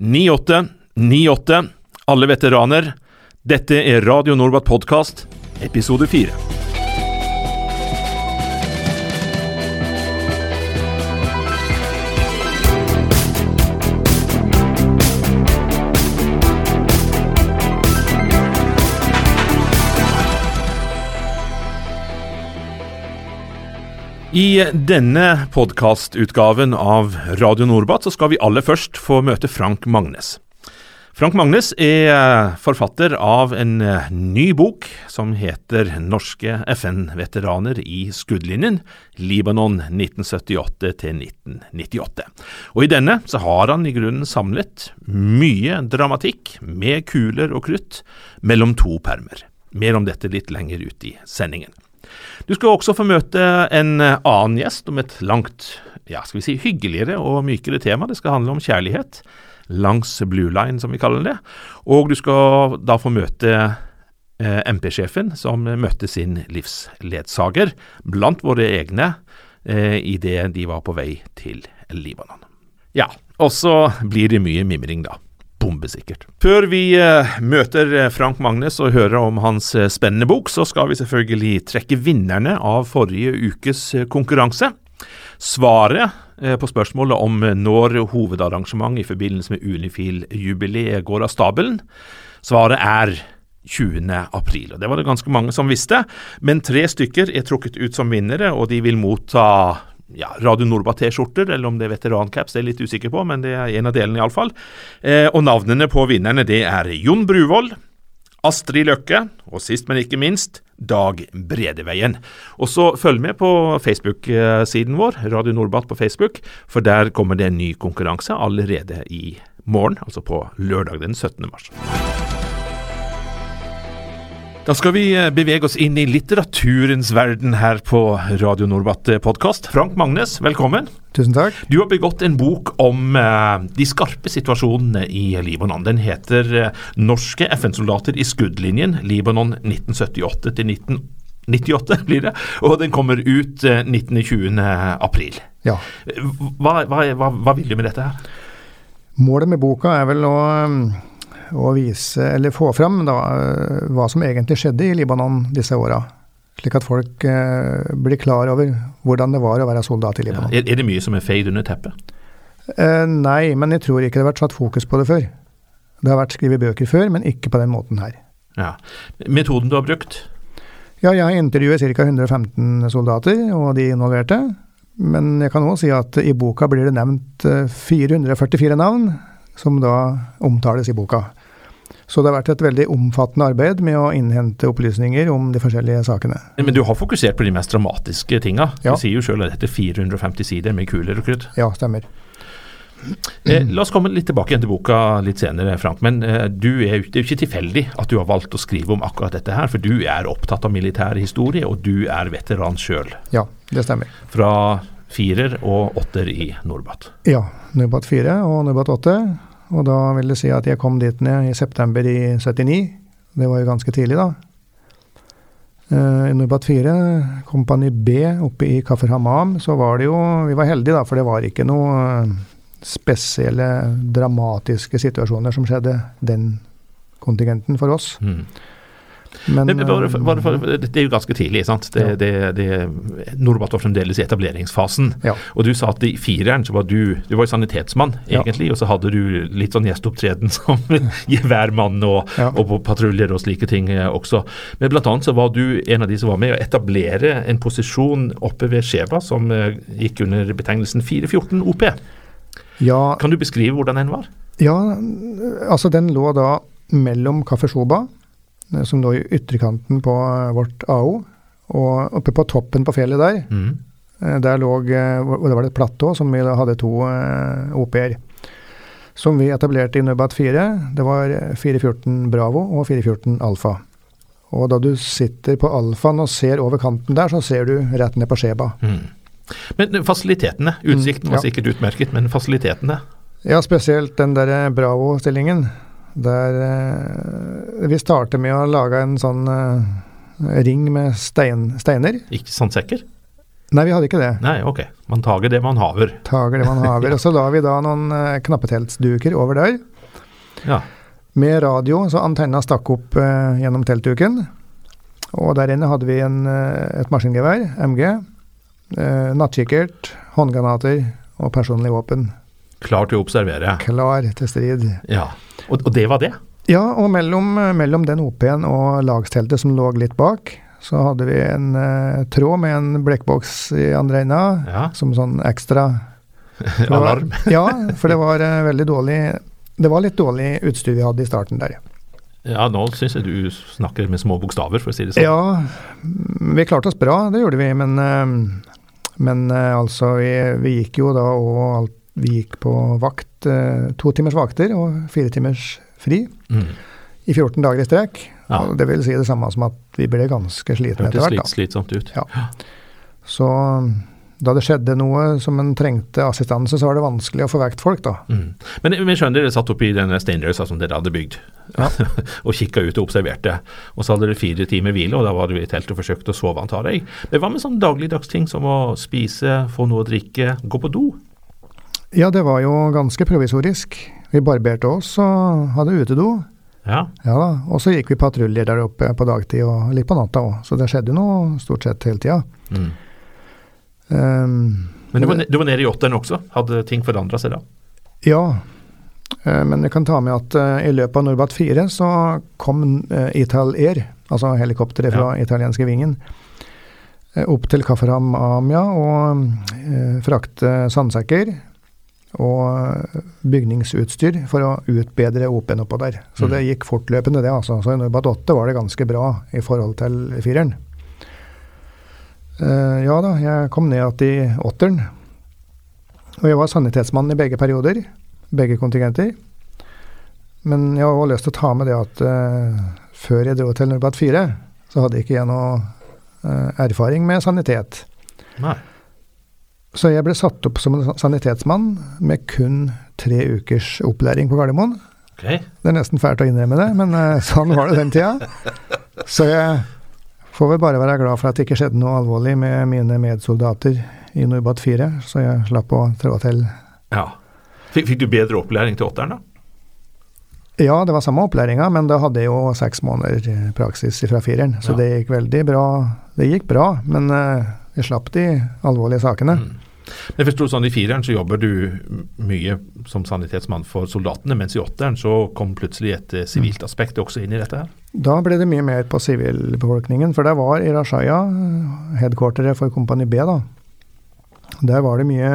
98 98 Alle veteraner. Dette er Radio Norbat podkast, episode 4. I denne podkastutgaven av Radio Norbat så skal vi aller først få møte Frank Magnes. Frank Magnes er eh, forfatter av en eh, ny bok som heter 'Norske FN-veteraner i skuddlinjen Libanon 1978-1998'. Og I denne så har han i grunnen samlet mye dramatikk med kuler og krutt mellom to permer. Mer om dette litt lenger ut i sendingen. Du skal også få møte en eh, annen gjest om et langt, ja, skal vi si, hyggeligere og mykere tema. Det skal handle om kjærlighet langs Blue Line, som vi kaller det. Og du skal da få møte eh, MP-sjefen, som møtte sin livsledsager blant våre egne eh, idet de var på vei til Libanon. Ja, og så blir det mye mimring, da. Bombesikkert. Før vi eh, møter eh, Frank Magnes og hører om hans eh, spennende bok, så skal vi selvfølgelig trekke vinnerne av forrige ukes konkurranse. Svaret på spørsmålet om når hovedarrangement i forbindelse med Unifil-jubileet går av stabelen, svaret er 20. april. Det var det ganske mange som visste, men tre stykker er trukket ut som vinnere, og de vil motta ja, Radio Norba-T-skjorter, eller om det er veterancaps, det er jeg litt usikker på, men det er en av delene iallfall. Eh, og navnene på vinnerne det er Jon Bruvoll, Astrid Løkke, og sist, men ikke minst, Dag Bredeveien. Og så følg med på Facebook-siden vår, Radio Norbat på Facebook, for der kommer det en ny konkurranse allerede i morgen, altså på lørdag den 17. mars. Da skal vi eh, bevege oss inn i litteraturens verden her på Radio Nordbatt podkast. Frank Magnes, velkommen. Tusen takk. Du har begått en bok om eh, de skarpe situasjonene i Libanon. Den heter eh, 'Norske FN-soldater i skuddlinjen Libanon 1978 til 1998', blir det. Og den kommer ut eh, 19.20. april. Ja. Hva, hva, hva, hva vil du med dette her? Målet med boka er vel å, å vise, eller få fram, da, hva som egentlig skjedde i Libanon disse åra. Slik at folk eh, blir klar over hvordan det var å være soldat i Libanon. er, er det mye som er feid under teppet? Eh, nei, men jeg tror ikke det har vært satt fokus på det før. Det har vært skrevet bøker før, men ikke på den måten her. Ja. Metoden du har brukt? Ja, jeg har intervjuet ca. 115 soldater og de involverte. Men jeg kan også si at i boka blir det nevnt eh, 444 navn, som da omtales i boka. Så det har vært et veldig omfattende arbeid med å innhente opplysninger om de forskjellige sakene. Men du har fokusert på de mest dramatiske tinga. Ja. Du sier jo sjøl at dette er 450 sider med kuler og krutt. Ja, stemmer. Eh, la oss komme litt tilbake igjen til boka litt senere, Frank. Men eh, du er, det er jo ikke tilfeldig at du har valgt å skrive om akkurat dette her. For du er opptatt av militær historie, og du er veteran sjøl. Ja, det stemmer. Fra firer og åtter i Norbat. Ja, Norbat 4 og Norbat 8. Og da vil det si at jeg kom dit ned i september i 79. Det var jo ganske tidlig, da. Eh, I Nubat 4, kompani B oppe i Kaffer Hamam, så var det jo Vi var heldige, da, for det var ikke noe eh, spesielle, dramatiske situasjoner som skjedde den kontingenten for oss. Mm. Men, Men bare, for- eh, bare, for- det er jo ganske tidlig, sant. Det, Ja. det, det, Norbat var fremdeles i etableringsfasen. Ja. Og du sa at i fireren så var du Du var jo sanitetsmann, Ja. og så hadde du litt sånn gjesteopptreden som geværmann og, og på patruljer og slike ting eh, også. Men blant annet så var du en av de som var med å etablere en posisjon oppe ved Skjeva som eh, gikk under betegnelsen 414 OP. ja, Kan du beskrive hvordan den var? Ja, altså den lå da mellom Kaffe Shoba, eh, som lå i ytterkanten på eh, vårt AO, og oppe på toppen på fjellet der, Mm. eh, der lå, eh, det var det et platå som vi hadde to eh, OP-er. Som vi etablerte i Nubat 4. Det var eh, 414 Bravo og 414 Alfa. Og da du sitter på alfaen og ser over kanten der, så ser du rett ned på Skjeba. Mm. Men fasilitetene, utsikten Mm, var ja. sikkert utmerket, men fasilitetene? Ja, spesielt den der eh, Bravo-stillingen. Der eh, vi starter med å lage en sånn eh, ring med stein, steiner. Ikke sandsekker? Nei, vi hadde ikke det. Nei, ok. Man tager det man haver. Tager det man haver. Og så la vi da noen uh, knappeteltsduker over der. Ja. Med radio, så antenna stakk opp uh, gjennom teltduken. Og der inne hadde vi en, uh, et maskingevær, MG. uh, nattkikkert, håndgranater og personlig våpen. Klar til å observere. Klar til strid. Ja. Og, og det var det? Ja, og mellom, mellom den OP-en og lagsteltet som lå litt bak, så hadde vi en uh, tråd med en blekkboks i andre enda, Ja. som sånn ekstra Alarm. ja, for det var uh, veldig dårlig Det var litt dårlig utstyr vi hadde i starten der. Ja, nå syns jeg du snakker med små bokstaver, for å si det sånn. Ja, vi klarte oss bra, det gjorde vi, men, uh, men altså vi, vi gikk jo da og alt, vi gikk på vakt, eh, to timers vakter og fire timers fri Mm. i 14 dager i strekk. Ja. Det vil si det samme som at vi ble ganske slitne etter hvert. Det slitsomt ut. Ja. Så mm, da det skjedde noe som en trengte assistanse, så var det vanskelig å få vekt folk, da. Mm. Men vi skjønner dere satt oppi denne steinrøysa som dere hadde bygd, Ja. og kikka ut og observerte. Og så hadde dere fire timer hvile, og da var dere i teltet og forsøkte å sove, antar jeg. Men hva med sånn dagligdagsting som å spise, få noe å drikke, gå på do? Ja, det var jo ganske provisorisk. Vi barberte oss og hadde utedo. Ja. Ja da, og så gikk vi patruljer der oppe på dagtid og litt på natta òg, så det skjedde noe stort sett hele tida. Mm. Um, Men du var, du var nede i åtteren også. Hadde ting forandra seg da? ja, eh, men jeg kan ta med at uh, i løpet av Norbat 4 så kom uh, Ital Air, altså helikopteret fra italienske vingen, uh, opp til Kafarham Amia og frakte sandsekker og eh, bygningsutstyr for å utbedre OP-en oppå der. Så Mm. det gikk fortløpende, det. altså. Så i Norbat 8 var det ganske bra i forhold til fireren. Uh, ja da, jeg kom ned igjen i åtteren. Og jeg var sanitetsmann i begge perioder. Begge kontingenter. Men jeg har også lyst til å ta med det at uh, før jeg dro til Norbat 4, så hadde ikke jeg noe uh, erfaring med sanitet. Nei. Så jeg ble satt opp som en sanitetsmann med kun tre ukers opplæring på Gardermoen. Okay. Det er nesten fælt å innrømme det, men eh, sånn var det den tida. Så jeg får vel bare være glad for at det ikke skjedde noe alvorlig med mine medsoldater i Norbat 4, så jeg slapp å trå til. Ja. Fikk, fikk du bedre opplæring til åtteren, da? Ja, det var samme opplæringa, men da hadde jeg jo seks måneder eh, praksis fra fireren, så Ja. det gikk veldig bra. Det gikk bra, men eh, jeg slapp de alvorlige sakene. Mm. Jeg forsto sånn I fireren så jobber du mye som sanitetsmann for soldatene, mens i åtteren så kom plutselig et eh, sivilt aspekt også inn i dette. her. Da ble det mye mer på sivilbefolkningen, for det var i Rashaya, headquarteret for Kompani B, da. Der var det mye,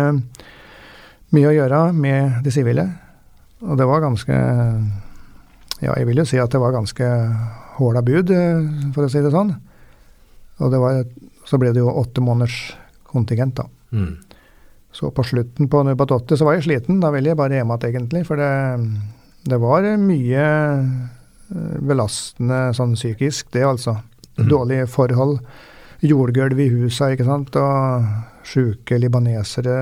mye å gjøre med de sivile. Og det var ganske Ja, jeg vil jo si at det var ganske håla bud, eh, for å si det sånn. Og det var, så ble det jo åtte måneders kontingent, da. Mm. Så på slutten på Nubatotte så var jeg sliten. Da ville jeg bare hjem igjen, egentlig. For det, det var mye eh, belastende sånn psykisk, det altså. Mm. Dårlige forhold. Jordgulv i husa, ikke sant. Og sjuke libanesere.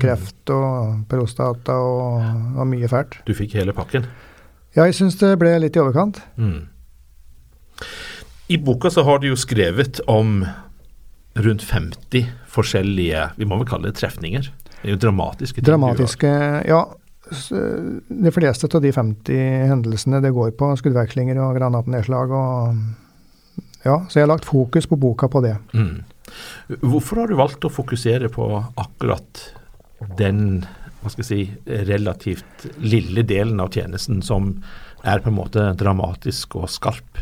Kreft og prostata og, og mye fælt. Du fikk hele pakken. Ja, jeg syns det ble litt i overkant. Mm. I boka så har du jo skrevet om rundt 50 forskjellige, vi må vel kalle det trefninger. Det er jo dramatiske ting. Dramatiske Ja. De fleste av de 50 hendelsene det går på skuddvekslinger og granatnedslag og Ja, så jeg har lagt fokus på boka på det. Mm. Hvorfor har du valgt å fokusere på akkurat den hva skal jeg si, relativt lille delen av tjenesten som er på en måte dramatisk og skarp?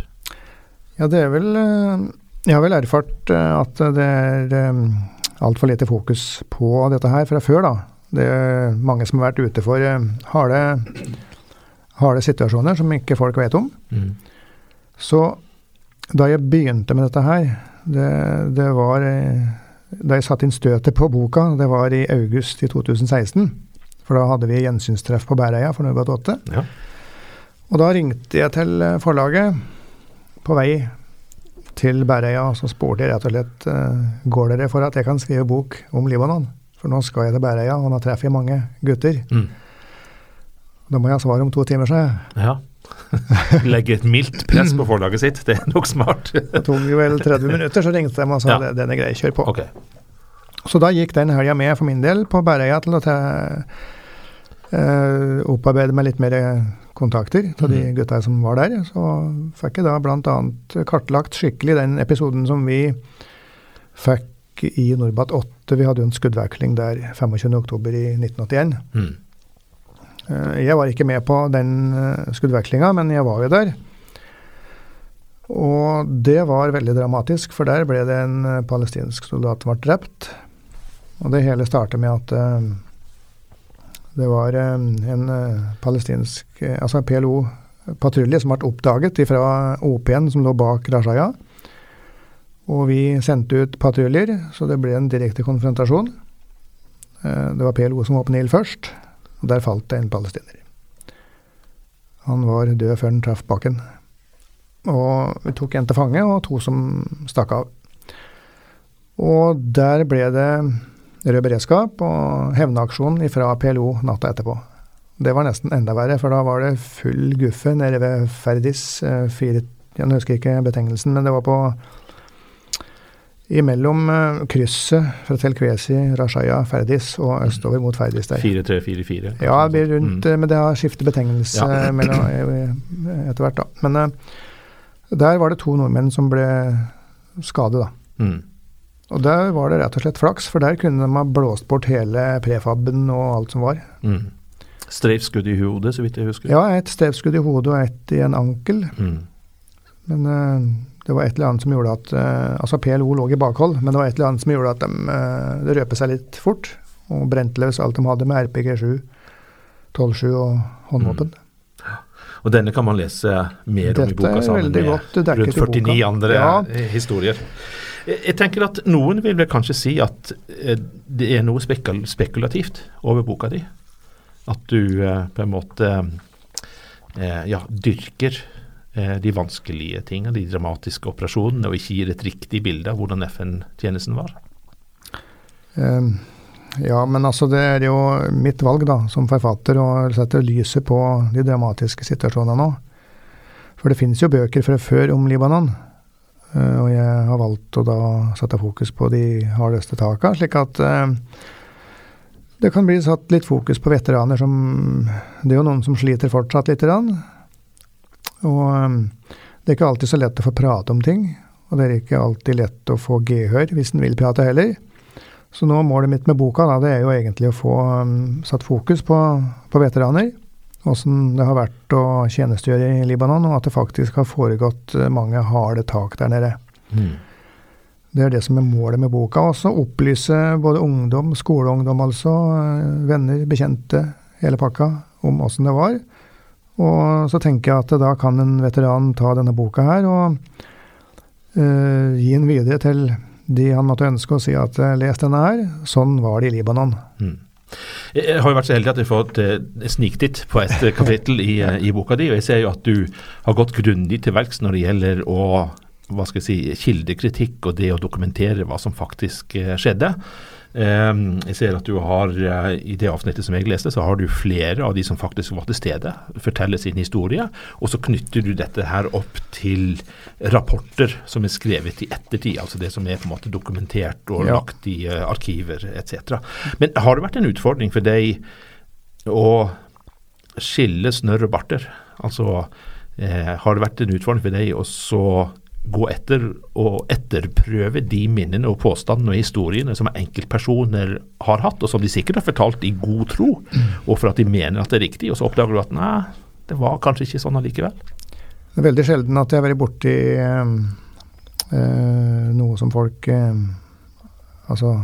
Ja, det er vel eh, Jeg har vel erfart eh, at det er altfor lite fokus på dette her fra før, da. Det er mange som har vært ute for eh, harde, harde situasjoner som ikke folk vet om. Mm. Så da jeg begynte med dette her, det, det var eh, Da jeg satte inn støtet på boka, det var i august i 2016. For da hadde vi gjensynstreff på Bæreia for Nubat 8. Ja. Og da ringte jeg til eh, forlaget på vei til Bæreia, og så spurte jeg rett og slett eh, går dere for at jeg kan skrive bok om Libanon. For nå skal jeg til Bæreia, og nå treffer jeg mange gutter. Mm. Da må jeg ha svar om to timer, sa jeg. ja. Legge et mildt press på forlaget sitt, det er nok smart. Det tok vel 30 minutter, så ringte de og sa Ja. den er grei, kjør på. Okay. Så da gikk den helga med for min del på Bæreia til å ta, eh, opparbeide meg litt mer kontakter av de Mhm. gutta som var der. Så fikk jeg da bl.a. kartlagt skikkelig den episoden som vi fikk i Norbat 8. Vi hadde jo en skuddveksling der 25.10 i 1981. Mm. Eh, Jeg var ikke med på den eh, skuddvekslinga, men jeg var jo der. Og det var veldig dramatisk, for der ble det en eh, palestinsk soldat som ble drept. Og det hele startet med at eh, det var eh, en eh, palestinsk, eh, altså PLO-patrulje som ble oppdaget fra OP-en som lå bak Rashaya. Og vi sendte ut patruljer, så det ble en direkte konfrontasjon. Det var PLO som åpnet ild først. Og der falt det en palestiner. Han var død før han traff bakken. Og vi tok en til fange, og to som stakk av. Og der ble det rød beredskap og hevnaksjon fra PLO natta etterpå. Det var nesten enda verre, for da var det full guffe nede ved Ferdis. eh, Fire, jeg husker ikke betegnelsen, men det var på imellom eh, krysset fra Telkvesi, Rashaya, Ferdis og østover mot Ferdis der. 4-3-4-4. Ja, det blir rundt, Mm. eh, men det har skiftet betegnelse Ja. etter hvert. da. Men der var det to nordmenn som ble skadet. da. Mm. Og der var det rett og slett flaks, for der kunne de ha blåst bort hele prefaben og alt som var. Mm. Streifskudd i hodet, så vidt jeg husker. Ja, et stevskudd i hodet og et i en ankel. Mm. Men uh, det var et eller annet som gjorde at uh, Altså, PLO lå i bakhold, men det var et eller annet som gjorde at de uh, det røpet seg litt fort. Og brente løs alt de hadde med RPG7, 12-7 og håndvåpen. Og denne kan man lese mer om i boka sammen med rundt i boka. 49 andre Ja. historier. Jeg, tenker at noen vil vel kanskje si at eh, det er noe spekul spekulativt over boka di. At du eh, på en måte eh, ja, dyrker de vanskelige tingene, de dramatiske operasjonene, og ikke gir et riktig bilde av hvordan FN-tjenesten var. Um, ja, men altså det er jo mitt valg da, som forfatter å sette lyset på de dramatiske situasjonene nå. For det finnes jo bøker fra før om Libanon. Eh, og jeg har valgt å da sette fokus på de hardeste taka, slik at eh, det kan bli satt litt fokus på veteraner som Det er jo noen som sliter fortsatt lite grann. Og eh, det er ikke alltid så lett å få prate om ting. Og det er ikke alltid lett å få gehør hvis en vil prate heller. Så nå målet mitt med boka da, det er jo egentlig å få satt fokus på, på veteraner. Åssen det har vært å tjenestegjøre i Libanon, og at det faktisk har foregått uh, mange harde tak der nede. Mm. Det er det som er målet med boka. Også opplyse både ungdom, skoleungdom altså, uh, venner, bekjente, hele pakka, om åssen det var. Og så tenker jeg at da kan en veteran ta denne boka her og uh, gi den videre til de han måtte ønske å si at eh, les denne her, sånn var det i Libanon. Mm. Jeg har jo vært så heldig at jeg har fått eh, sniktitt på et eh, kapittel i, eh, i boka di, og jeg ser jo at du har gått grundig til verks når det gjelder å hva skal jeg si, kildekritikk og det å dokumentere hva som faktisk skjedde. Eh, jeg ser at du har, eh, i det avsnittet som jeg leste, så har du flere av de som faktisk var til stede, forteller sin historie, og så knytter du dette her opp til rapporter som er skrevet i ettertid, altså det som er på en måte dokumentert og Ja. lagt i eh, arkiver etc. Men har det vært en utfordring for deg å skille snørr og barter? Altså, eh, har det vært en utfordring for deg å så gå etter og etterprøve de minnene og påstandene og historiene som enkeltpersoner har hatt, og som de sikkert har fortalt i god tro, og for at de mener at det er riktig, og så oppdager du at nei, det var kanskje ikke sånn allikevel. Det er veldig sjelden at jeg har vært borti eh, eh, noe som folk eh, Altså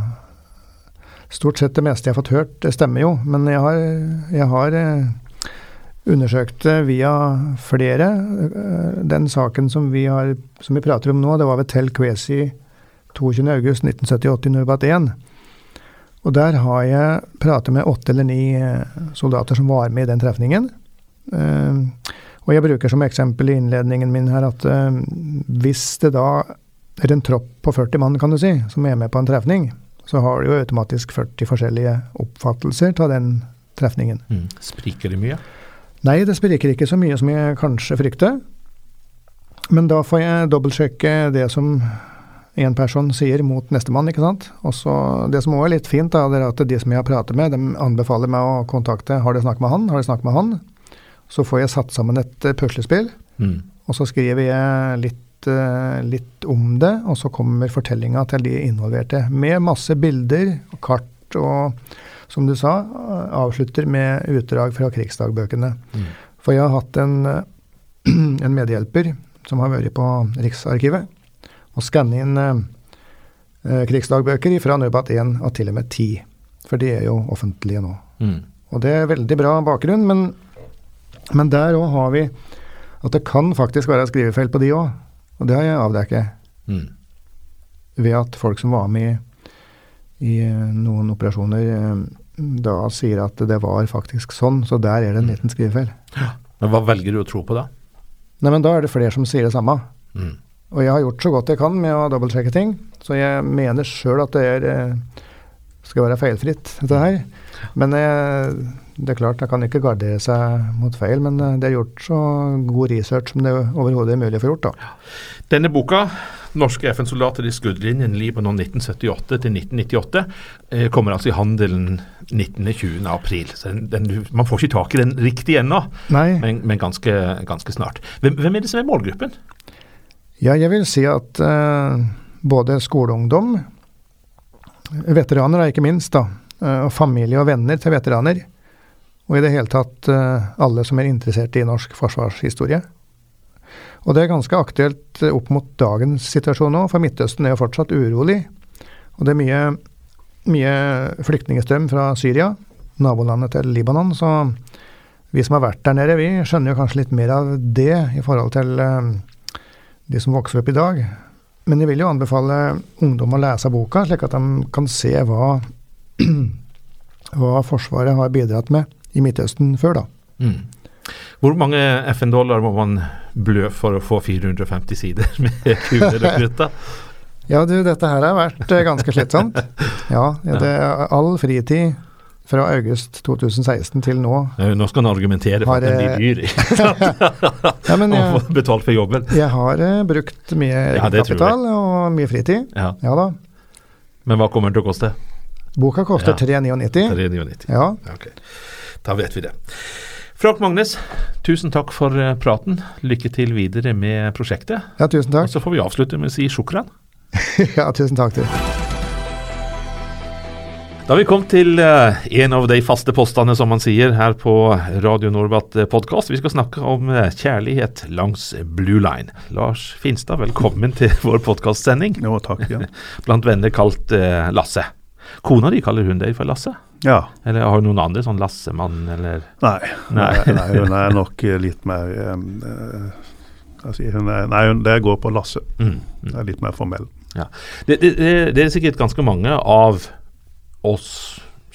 Stort sett det meste jeg har fått hørt, det stemmer jo, men jeg har, jeg har eh, undersøkt det via flere. Eh, Den saken som vi, har, som vi prater om nå, det var ved Tel Kwesi 22.8.1978 i Nurbat 1. Og der har jeg pratet med åtte eller ni eh, soldater som var med i den trefningen. Eh, og jeg bruker som eksempel i innledningen min her at hvis det da er en tropp på 40 mann, kan du si, som er med på en trefning, så har du jo automatisk 40 forskjellige oppfattelser av den trefningen. Mm. Spriker det mye? Nei, det spriker ikke så mye som jeg kanskje frykter. Men da får jeg dobbeltsjekke det som en person sier mot nestemann, ikke sant. Og så Det som òg er litt fint, da, det er at de som jeg har pratet med, de anbefaler meg å kontakte Har de snakket med han? Har de snakket med han? Så får jeg satt sammen et uh, puslespill, Mm. og så skriver jeg litt, uh, litt om det, og så kommer fortellinga til de involverte. Med masse bilder og kart og, som du sa, uh, avslutter med utdrag fra krigsdagbøkene. Mm. For jeg har hatt en, uh, en medhjelper som har vært på Riksarkivet og skannet inn eh, eh, krigsdagbøker fra Nødbat 1 og til og med 10. For de er jo offentlige nå. Mm. Og det er veldig bra bakgrunn, men, men der òg har vi at det kan faktisk være skrivefeil på de òg. Og det har jeg avdekket Mm. ved at folk som var med i, i eh, noen operasjoner, eh, da sier at det var faktisk sånn. Så der er det en liten skrivefeil. Men hva velger du å tro på da? Nei, men da er det flere som sier det samme. Mm. Og jeg har gjort så godt jeg kan med å dobbeltsjekke ting, så jeg mener sjøl at det er, eh, skal være feilfritt, dette her. Men eh, det er klart, jeg kan ikke gardere seg mot feil, men eh, det er gjort så god research som det overhodet er mulig å få gjort. da. Denne boka, 'Norske FN-soldater i skuddlinjen Libanon 1978 til 1998', eh, kommer altså i handelen 19.20. april. Så den, den, man får ikke tak i den riktig ennå, men, men ganske, ganske snart. Hvem, hvem er det som er målgruppen? ja, jeg vil si at uh, både skoleungdom, veteraner da, ikke minst, da, eh, og familie og venner til veteraner, og i det hele tatt eh, alle som er interessert i norsk forsvarshistorie. Og det er ganske aktuelt eh, opp mot dagens situasjon nå, for Midtøsten er jo fortsatt urolig. Og det er mye, mye flyktningstrøm fra Syria, nabolandet til Libanon. Så vi som har vært der nede, vi skjønner jo kanskje litt mer av det i forhold til eh, de som vokser opp i dag. Men jeg vil jo anbefale ungdom å lese boka, slik at de kan se hva, hva Forsvaret har bidratt med i Midtøsten før, da. Mm. Hvor mange FN-dollar må man blø for å få 450 sider med kuler og krutt? Ja, du, dette her har vært eh, ganske slitsomt. Ja, ja, det er all fritid fra august 2016 til nå. Eh, Nå skal han argumentere for Har, at den blir dyr. Ja, men jeg, betalt for jobben. jeg har eh, brukt mye Ja, kapital og mye fritid. Ja. Ja da. Men hva kommer den til å koste? Boka koster Ja. 399. 399. Ja, Ok, Da vet vi det. Frank Magnes, tusen takk for eh, praten. Lykke til videre med prosjektet. ja, tusen takk. Og så får vi avslutte med å si sjokran. Ja, tusen takk til. Da har vi kommet til eh, en av de faste postene, som man sier, her på Radio Norbat podkast. Vi skal snakke om eh, kjærlighet langs Blue Line. Lars Finstad, velkommen til vår podkastsending. Jo, takk. Ja. Blant venner kalt eh, Lasse. Kona di kaller hun deg for Lasse? Ja. Eller har du noen andre, sånn Lassemann, eller Nei. Nei. Nei. hun er nok litt mer um, sier hun er, Nei, hun, det går på Lasse. mm, mm. Det er litt mer formell. Det, det, det, det er sikkert ganske mange av oss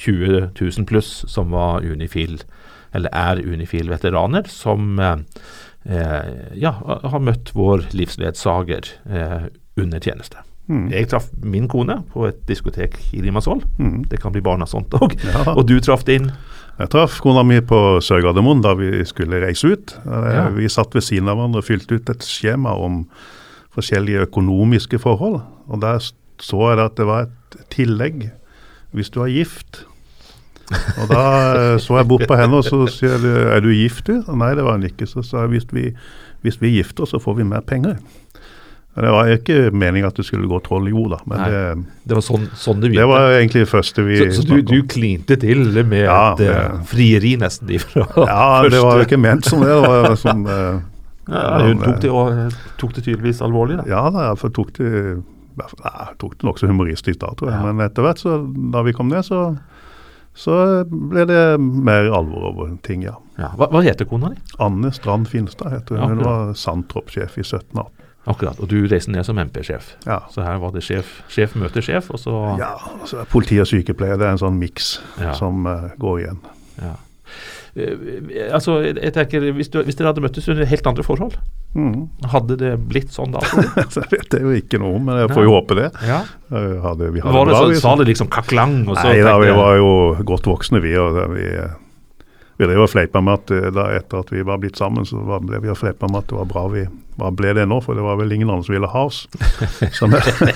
20 000 pluss som var Unifil, eller er Unifil-veteraner, som eh, eh, ja, har møtt vår livsledsager eh, under tjeneste. Mm. Jeg traff min kone på et diskotek i Limassol. Mm. Det kan bli barna sånt òg. Ja. Og du traff din Jeg traff kona mi på Sør-Gardermoen da vi skulle reise ut. Eh, Ja. Vi satt ved siden av hverandre og fylte ut et skjema om forskjellige økonomiske forhold. Og der så jeg at det var et tillegg hvis du er gift. Og da eh, så jeg bort på henne og så sier du er du gift du? Og Nei, det var hun ikke. Så sa jeg hvis vi, hvis vi gifter så får vi mer penger. Det var ikke meningen at det skulle gå troll i jord, da. Men Nei, det, Det var sånn, sånn det det begynte. var egentlig det første vi så, så du, du klinte til med Ja, et uh, frieri nesten ifra Ja, det var ikke ment som det. det var som, uh, ja, Hun tok det, og, tok det tydeligvis alvorlig, da. ja da, for tok det Nei, tok det nokså humoristisk da, tror jeg. Ja. Men etter hvert, så, da vi kom ned, så, så ble det mer alvor over ting, ja. Ja. Hva, hva heter kona di? Anne Strand Finstad heter hun. Hun var var sandtroppsjef i 1718. Akkurat. Og du reiste ned som MP-sjef. Ja. Så her var det sjef, sjef møter sjef, og så ja, altså politi og sykepleier, det er en sånn miks Ja. som uh, går igjen. ja. Uh, altså, jeg tenker, hvis, du, hvis dere hadde møttes under helt andre forhold, Mm. hadde det blitt sånn da? så vet det jo ikke noe om, men jeg får jo håpe det. Ja. Eh, Hadde, vi hadde Var det sånn, sa det liksom kaklang? Og så Nei da, vi var jo godt voksne vi. og vi Vi drev og fleipa med at eh, da etter at vi var blitt sammen, så var, ble vi og fleipa med at det var bra vi hva ble det nå, for det var vel ingen andre som ville ha oss. Så, så,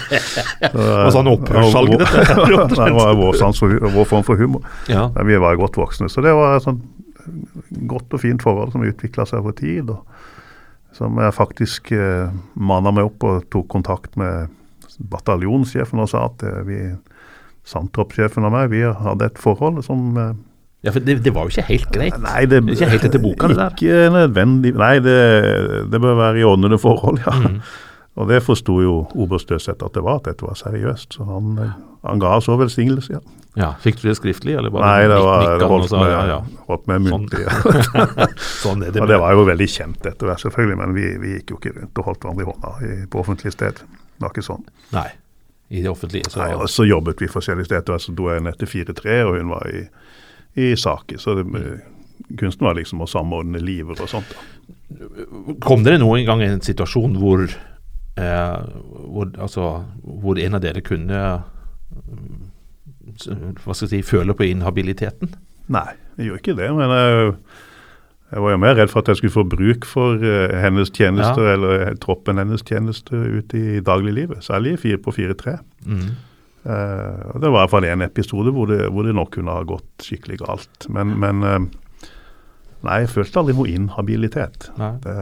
Og sånn opphørssalg, dette. Det var vår, sans for, vår form for humor. Ja. Men vi var godt voksne. Så det var et sånt godt og fint forhold som utvikla seg over tid. og Som jeg faktisk eh, manna meg opp og tok kontakt med bataljonssjefen og sa at eh, vi, sandtroppssjefen og meg, vi hadde et forhold som eh, ja, for det, det var jo ikke helt greit. Nei, det, Det ikke helt etter boka, det der. Ikke nødvendig Nei, det, det bør være i ordnede forhold, ja. Mm. Og det forsto jo oberst Døseth at det var, at dette var seriøst. Så han, han ga så velsignelse, ja. Ja, Fikk du det skriftlig, eller bare Nei, det var det holdt med, ja, ja. holdt med Sånn. muntlig. Sånn. Sånn det. Og det var jo veldig kjent etter hvert, selvfølgelig, men vi, vi gikk jo ikke rundt og holdt hverandre i hånda i, på offentlig sted. Det var ikke sånn. Nei, i det offentlige. Så, Nei, og så jobbet vi forskjellige steder. Så dro jeg ned til 4-3, og hun var i, i saken. Så det, kunsten var liksom å samordne livet og sånt. Kom dere noen gang i en situasjon hvor, eh, hvor, altså, hvor en av dere kunne mm, hva skal jeg si, føle på inhabiliteten? Nei, jeg gjorde ikke det. Men jeg, jeg var jo mer redd for at jeg skulle få bruk for eh, hennes tjenester, Ja. eller eh, troppen hennes tjenester ute i dagliglivet. Særlig fire på 4-3. Mm. Eh, og det var i hvert fall en episode hvor det, hvor det nok kunne ha gått skikkelig galt. Men, men uh, nei, jeg følte aldri noe inhabilitet. Det,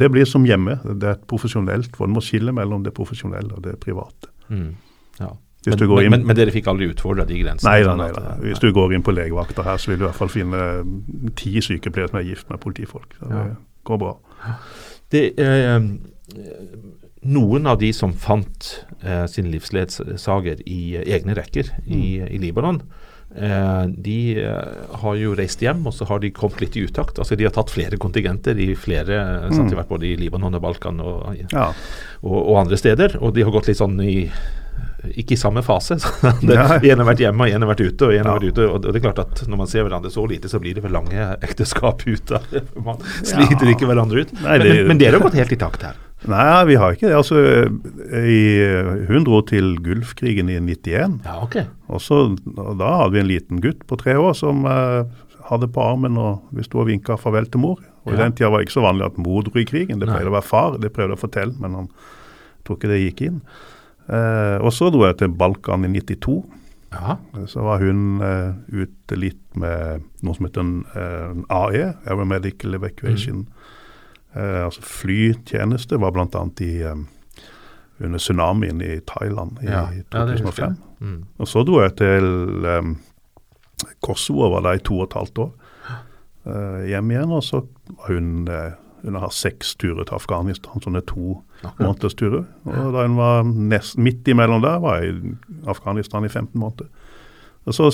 det blir som hjemme. Det er et profesjonelt, for en må skille mellom det profesjonelle og det private. Mm. Ja. Men, inn- men, men dere fikk aldri utfordra de grensene? Nei da, sånn nei da. eh, Hvis du går inn på legevakta her, så vil du i hvert fall finne mm, ti sykepleiere som er gift med politifolk. Så det Ja. går bra. Det, eh, noen av de som fant eh, sin livsledsager i eh, egne rekker i, i Libanon, eh, de eh, har jo reist hjem, og så har de kommet litt i utakt. Altså De har tatt flere kontingenter i flere sant, de har vært både i Libanon og Balkan og, Ja. og, og andre steder. Og de har gått litt sånn i ikke i samme fase. Det, en har vært hjemme, og en har vært ute. Og en har vært ute, og det er klart at når man ser hverandre så lite, så blir det vel lange ekteskap ut av det. Man sliter ikke hverandre ut. Nei, men, det- men, men dere har gått helt i takt her. Nei, vi har ikke det. Altså, i, hun dro til Gulfkrigen i 91. Ja, ok. Og så, og da hadde vi en liten gutt på tre år som uh, hadde på armen og vi sto og vinka farvel til mor. Og I den tida var det ikke så vanlig at mor dro i krigen. Det pleide å være far. Det prøvde jeg å fortelle, men han tror ikke det gikk inn. Uh, og så dro jeg til Balkan i 92. Ja. Så var hun uh, ute litt med noe som heter en uh, AE, Aeromedical Evacuation. Eh, altså flytjeneste var bl.a. i eh, under tsunamien i Thailand i Ja. Ja, det husker jeg. 2005. Mm. Og så dro jeg til um, Kosovo og var der i to og et halvt år. Eh, hjem igjen, og så var hun eh, Hun har seks turer til Afghanistan, sånne to måneders turer. Og da hun var nest, midt imellom der, var jeg i Afghanistan i 15 måneder. Og så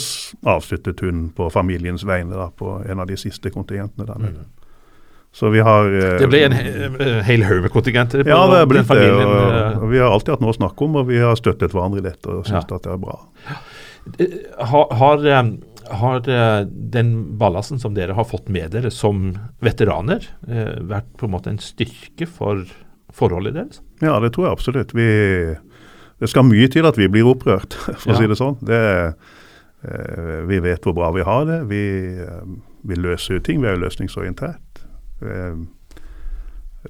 avsluttet hun på familiens vegne da, på en av de siste kontingentene der nede. Så vi har eh, Det ble en eh, med kontingenter ja, det er blitt det. Og, eh, og vi har alltid hatt noe å snakke om, og vi har støttet hverandre i dette og syns Ja. at det er bra. Har, har, har den ballasten som dere har fått med dere som veteraner, vært på en måte en styrke for forholdet deres? Ja, det tror jeg absolutt. Vi, det skal mye til at vi blir opprørt, for Ja. å si det sånn. Det, vi vet hvor bra vi har det. Vi, vi løser jo ting. Vi er jo løsningsorientert. Eh,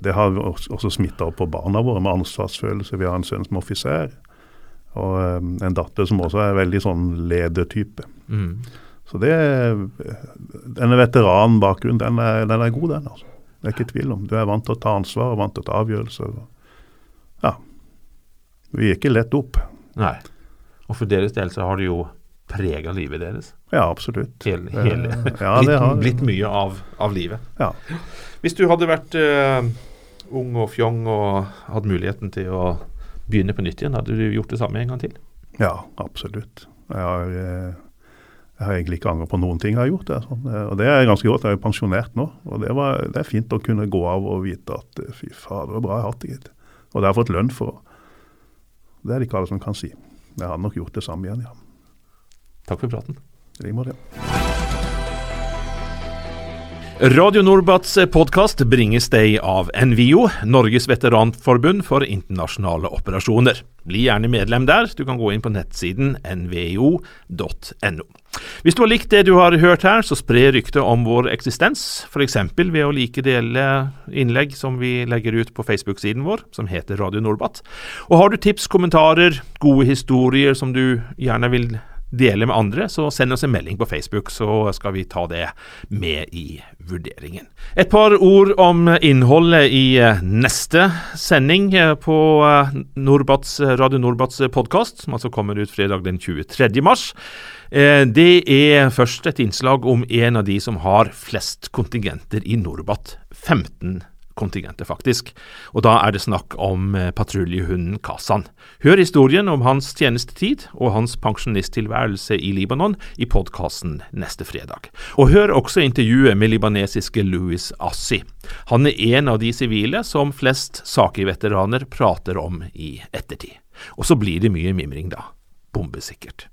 det har også, smitta opp på barna våre med ansvarsfølelse. Vi har en sønn som er offiser, og eh, en datter som også er veldig sånn ledertype. Mm. Så det, denne veteranbakgrunnen, den er, den er god, den. altså. Det er ikke tvil om. Du er vant til å ta ansvar og vant til å ta avgjørelser. Ja. Vi gir ikke lett opp. Nei. Og for deres del så har det jo prega livet deres. Ja, absolutt. Hele, hele. Eh, ja, det blitt, har blitt mye av, av livet. Ja. Hvis du hadde vært uh, ung og fjong og hatt muligheten til å begynne på nytt igjen, hadde du gjort det samme en gang til? ja, absolutt. Jeg har, eh, jeg har egentlig ikke angret på noen ting jeg har gjort. Det, sånn. Og det er ganske godt. Jeg er jo pensjonert nå. Og det, var, det er fint å kunne gå av og vite at fy fader, det var bra jeg har hatt det, gitt. Og det har jeg fått lønn for. Det er det ikke alle som kan si. Jeg hadde nok gjort det samme igjen, ja. Takk for praten. I måte. Radio Norbats podkast bringes deg av NVIO, Norges veteranforbund for internasjonale operasjoner. Bli gjerne medlem der. Du kan gå inn på nettsiden nvo.no. Hvis du har likt det du har hørt her, så spre ryktet om vår eksistens, f.eks. ved å like dele innlegg som vi legger ut på Facebook-siden vår, som heter Radio Norbat. Og har du tips, kommentarer, gode historier som du gjerne vil dele med andre, så send oss en melding på Facebook, så skal vi ta det med i vurderingen. Et par ord om innholdet i eh, neste sending eh, på Norbats, Radio Norbats podkast, som altså kommer ut fredag den 23. mars. Det er først et innslag om en av de som har flest kontingenter i Norbat. 15 kontingenter, faktisk. Og da er det snakk om eh, patruljehunden Kazan. Hør historien om hans tjenestetid og hans pensjonisttilværelse i Libanon i podkasten neste fredag. Og hør også intervjuet med libanesiske Louis Assi. Han er en av de sivile som flest Saki-veteraner prater om i ettertid. Og så blir det mye mimring, da. Bombesikkert.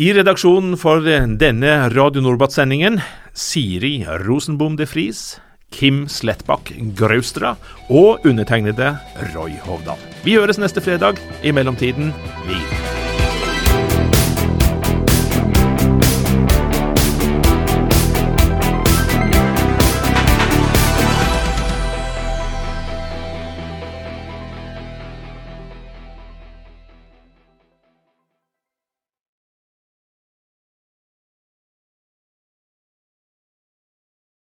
I redaksjonen for denne Radio Norbat-sendingen Siri Rosenbom de Vries, Kim Slettbakk Graustra og undertegnede Roy Hovdal. Vi høres neste fredag. I mellomtiden, vi